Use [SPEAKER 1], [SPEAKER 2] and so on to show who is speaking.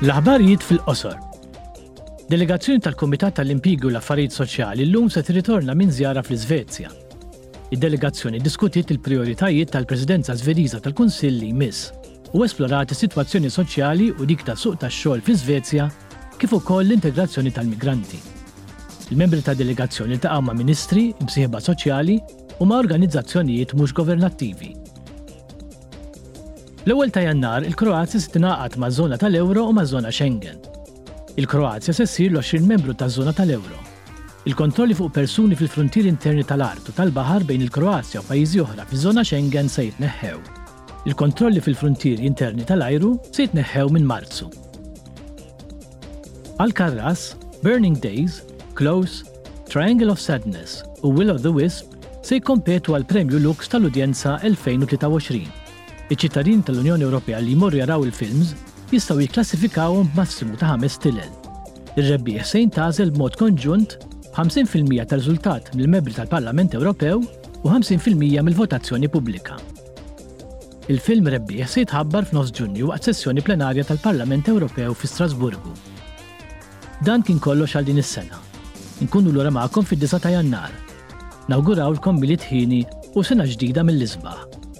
[SPEAKER 1] L-aħbarijiet fil-qosor. Delegazzjoni tal-Kumitat tal-Impjiegi u l-Affarijiet Soċjali llum se tirritorna minn żjara fl-Iżvezja. Id-delegazzjoni ddiskutiet il-prijoritajiet tal-Presidenza Żvediża tal-Kunsill li jmiss u esplorat is-sitwazzjoni soċjali u dik tas-suq tax-xogħol fl-Iżvezja kif ukoll l-integrazzjoni tal-migranti. Il-membri tad-delegazzjoni ltaqgħu ma' ministri, imsieħba soċjali u ma' organizzazzjonijiet mhux governattivi. L-ewwel ta' Jannar il-Kroazja se tingħaqad maż-żona tal-euro u maż-żona Schengen. Il-Kroazja se ssir l-20 membru taż-żona tal-euro. Il-kontrolli fuq persuni fil-fruntieri interni tal-art u tal-baħar bejn il-Kroazja u pajjiżi oħra fiż-żona Schengen se jitneħħew. Il-kontrolli fil-fruntieri interni tal-ajru se jitneħħew minn Marzu. Għal Karras, Burning Days, Close, Triangle of Sadness u Will of the Wisp se jikkompetu għall-Premju Lux tal-Udjenza 2023. Iċ-ċittadini tal-Unjoni Ewropea li jmorru jaraw il-films jistgħu jikklassifikawhom b'massimu ta' ħames stilel. Ir-rebbieħ se jintgħażel b'mod konġunt b'50 fil-mija tar-riżultat mill-Membri tal-Parlament Ewropew u 50 fil-mija mill-votazzjoni pubblika. Il-film rebbieħ se jitħabbar f'nofs Ġunju waqt sessjoni plenarja tal-Parlament Ewropew fi Strasburgu. Dan kien kollox għal din is-sena. Inkunu lura magħkom fid-9 ta' Jannar. Nawgurawlkom Milied Hieni u sena ġdida mill-isbaħ.